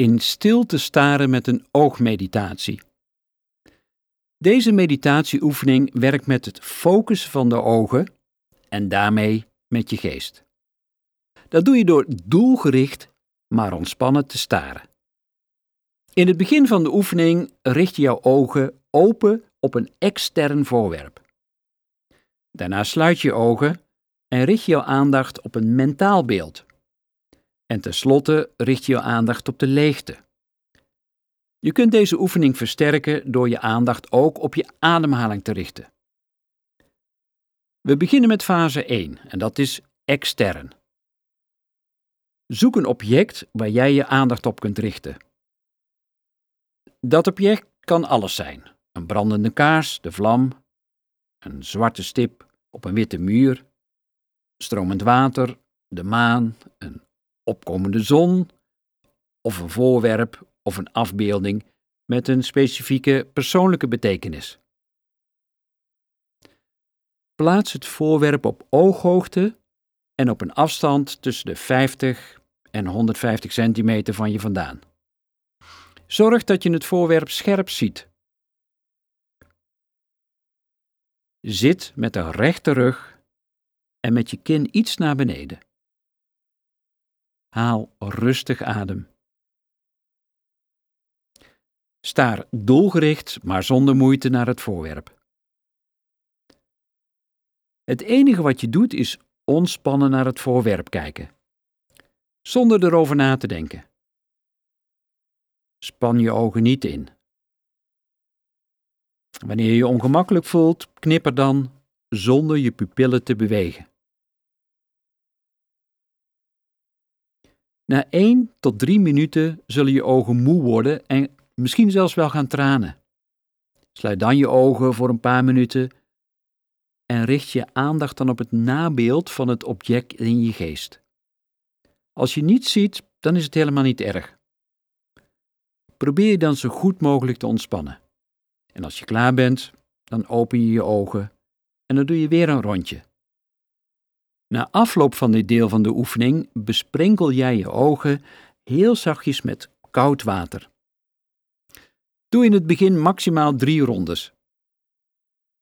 in stilte staren met een oogmeditatie. Deze meditatieoefening werkt met het focussen van de ogen en daarmee met je geest. Dat doe je door doelgericht, maar ontspannen te staren. In het begin van de oefening richt je jouw ogen open op een extern voorwerp. Daarna sluit je ogen en richt je jouw aandacht op een mentaal beeld. En tenslotte richt je je aandacht op de leegte. Je kunt deze oefening versterken door je aandacht ook op je ademhaling te richten. We beginnen met fase 1 en dat is extern. Zoek een object waar jij je aandacht op kunt richten. Dat object kan alles zijn: een brandende kaars, de vlam, een zwarte stip op een witte muur, stromend water, de maan, een opkomende zon of een voorwerp of een afbeelding met een specifieke persoonlijke betekenis. Plaats het voorwerp op ooghoogte en op een afstand tussen de 50 en 150 centimeter van je vandaan. Zorg dat je het voorwerp scherp ziet. Zit met de rechte rug en met je kin iets naar beneden. Haal rustig adem. Staar doelgericht, maar zonder moeite naar het voorwerp. Het enige wat je doet is ontspannen naar het voorwerp kijken, zonder erover na te denken. Span je ogen niet in. Wanneer je je ongemakkelijk voelt, knipper dan zonder je pupillen te bewegen. Na 1 tot 3 minuten zullen je ogen moe worden en misschien zelfs wel gaan tranen. Sluit dan je ogen voor een paar minuten en richt je aandacht dan op het nabeeld van het object in je geest. Als je niets ziet, dan is het helemaal niet erg. Probeer je dan zo goed mogelijk te ontspannen. En als je klaar bent, dan open je je ogen en dan doe je weer een rondje. Na afloop van dit deel van de oefening besprenkel jij je ogen heel zachtjes met koud water. Doe in het begin maximaal drie rondes.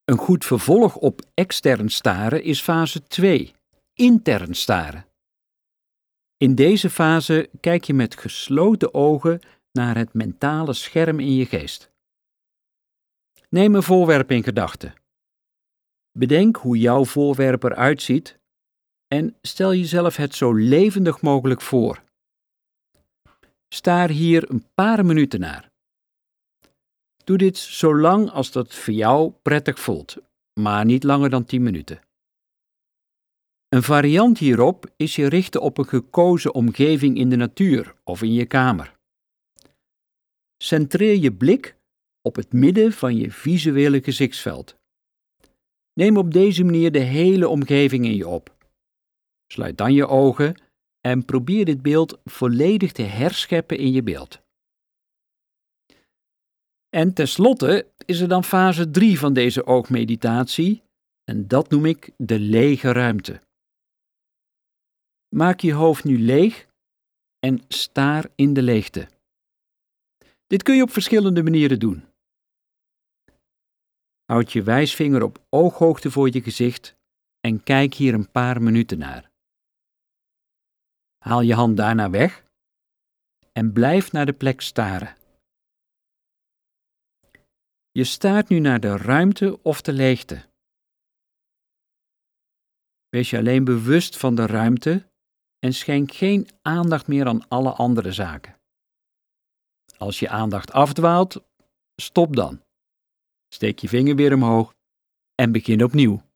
Een goed vervolg op extern staren is fase 2, intern staren. In deze fase kijk je met gesloten ogen naar het mentale scherm in je geest. Neem een voorwerp in gedachten. Bedenk hoe jouw voorwerp eruit ziet en stel jezelf het zo levendig mogelijk voor. Staar hier een paar minuten naar. Doe dit zo lang als dat voor jou prettig voelt, maar niet langer dan 10 minuten. Een variant hierop is je richten op een gekozen omgeving in de natuur of in je kamer. Centreer je blik op het midden van je visuele gezichtsveld. Neem op deze manier de hele omgeving in je op. Sluit dan je ogen en probeer dit beeld volledig te herscheppen in je beeld. En tenslotte is er dan fase 3 van deze oogmeditatie, en dat noem ik de lege ruimte. Maak je hoofd nu leeg en staar in de leegte. Dit kun je op verschillende manieren doen. Houd je wijsvinger op ooghoogte voor je gezicht en kijk hier een paar minuten naar. Haal je hand daarna weg en blijf naar de plek staren. Je staart nu naar de ruimte of de leegte. Wees je alleen bewust van de ruimte en schenk geen aandacht meer aan alle andere zaken. Als je aandacht afdwaalt, stop dan. Steek je vinger weer omhoog en begin opnieuw.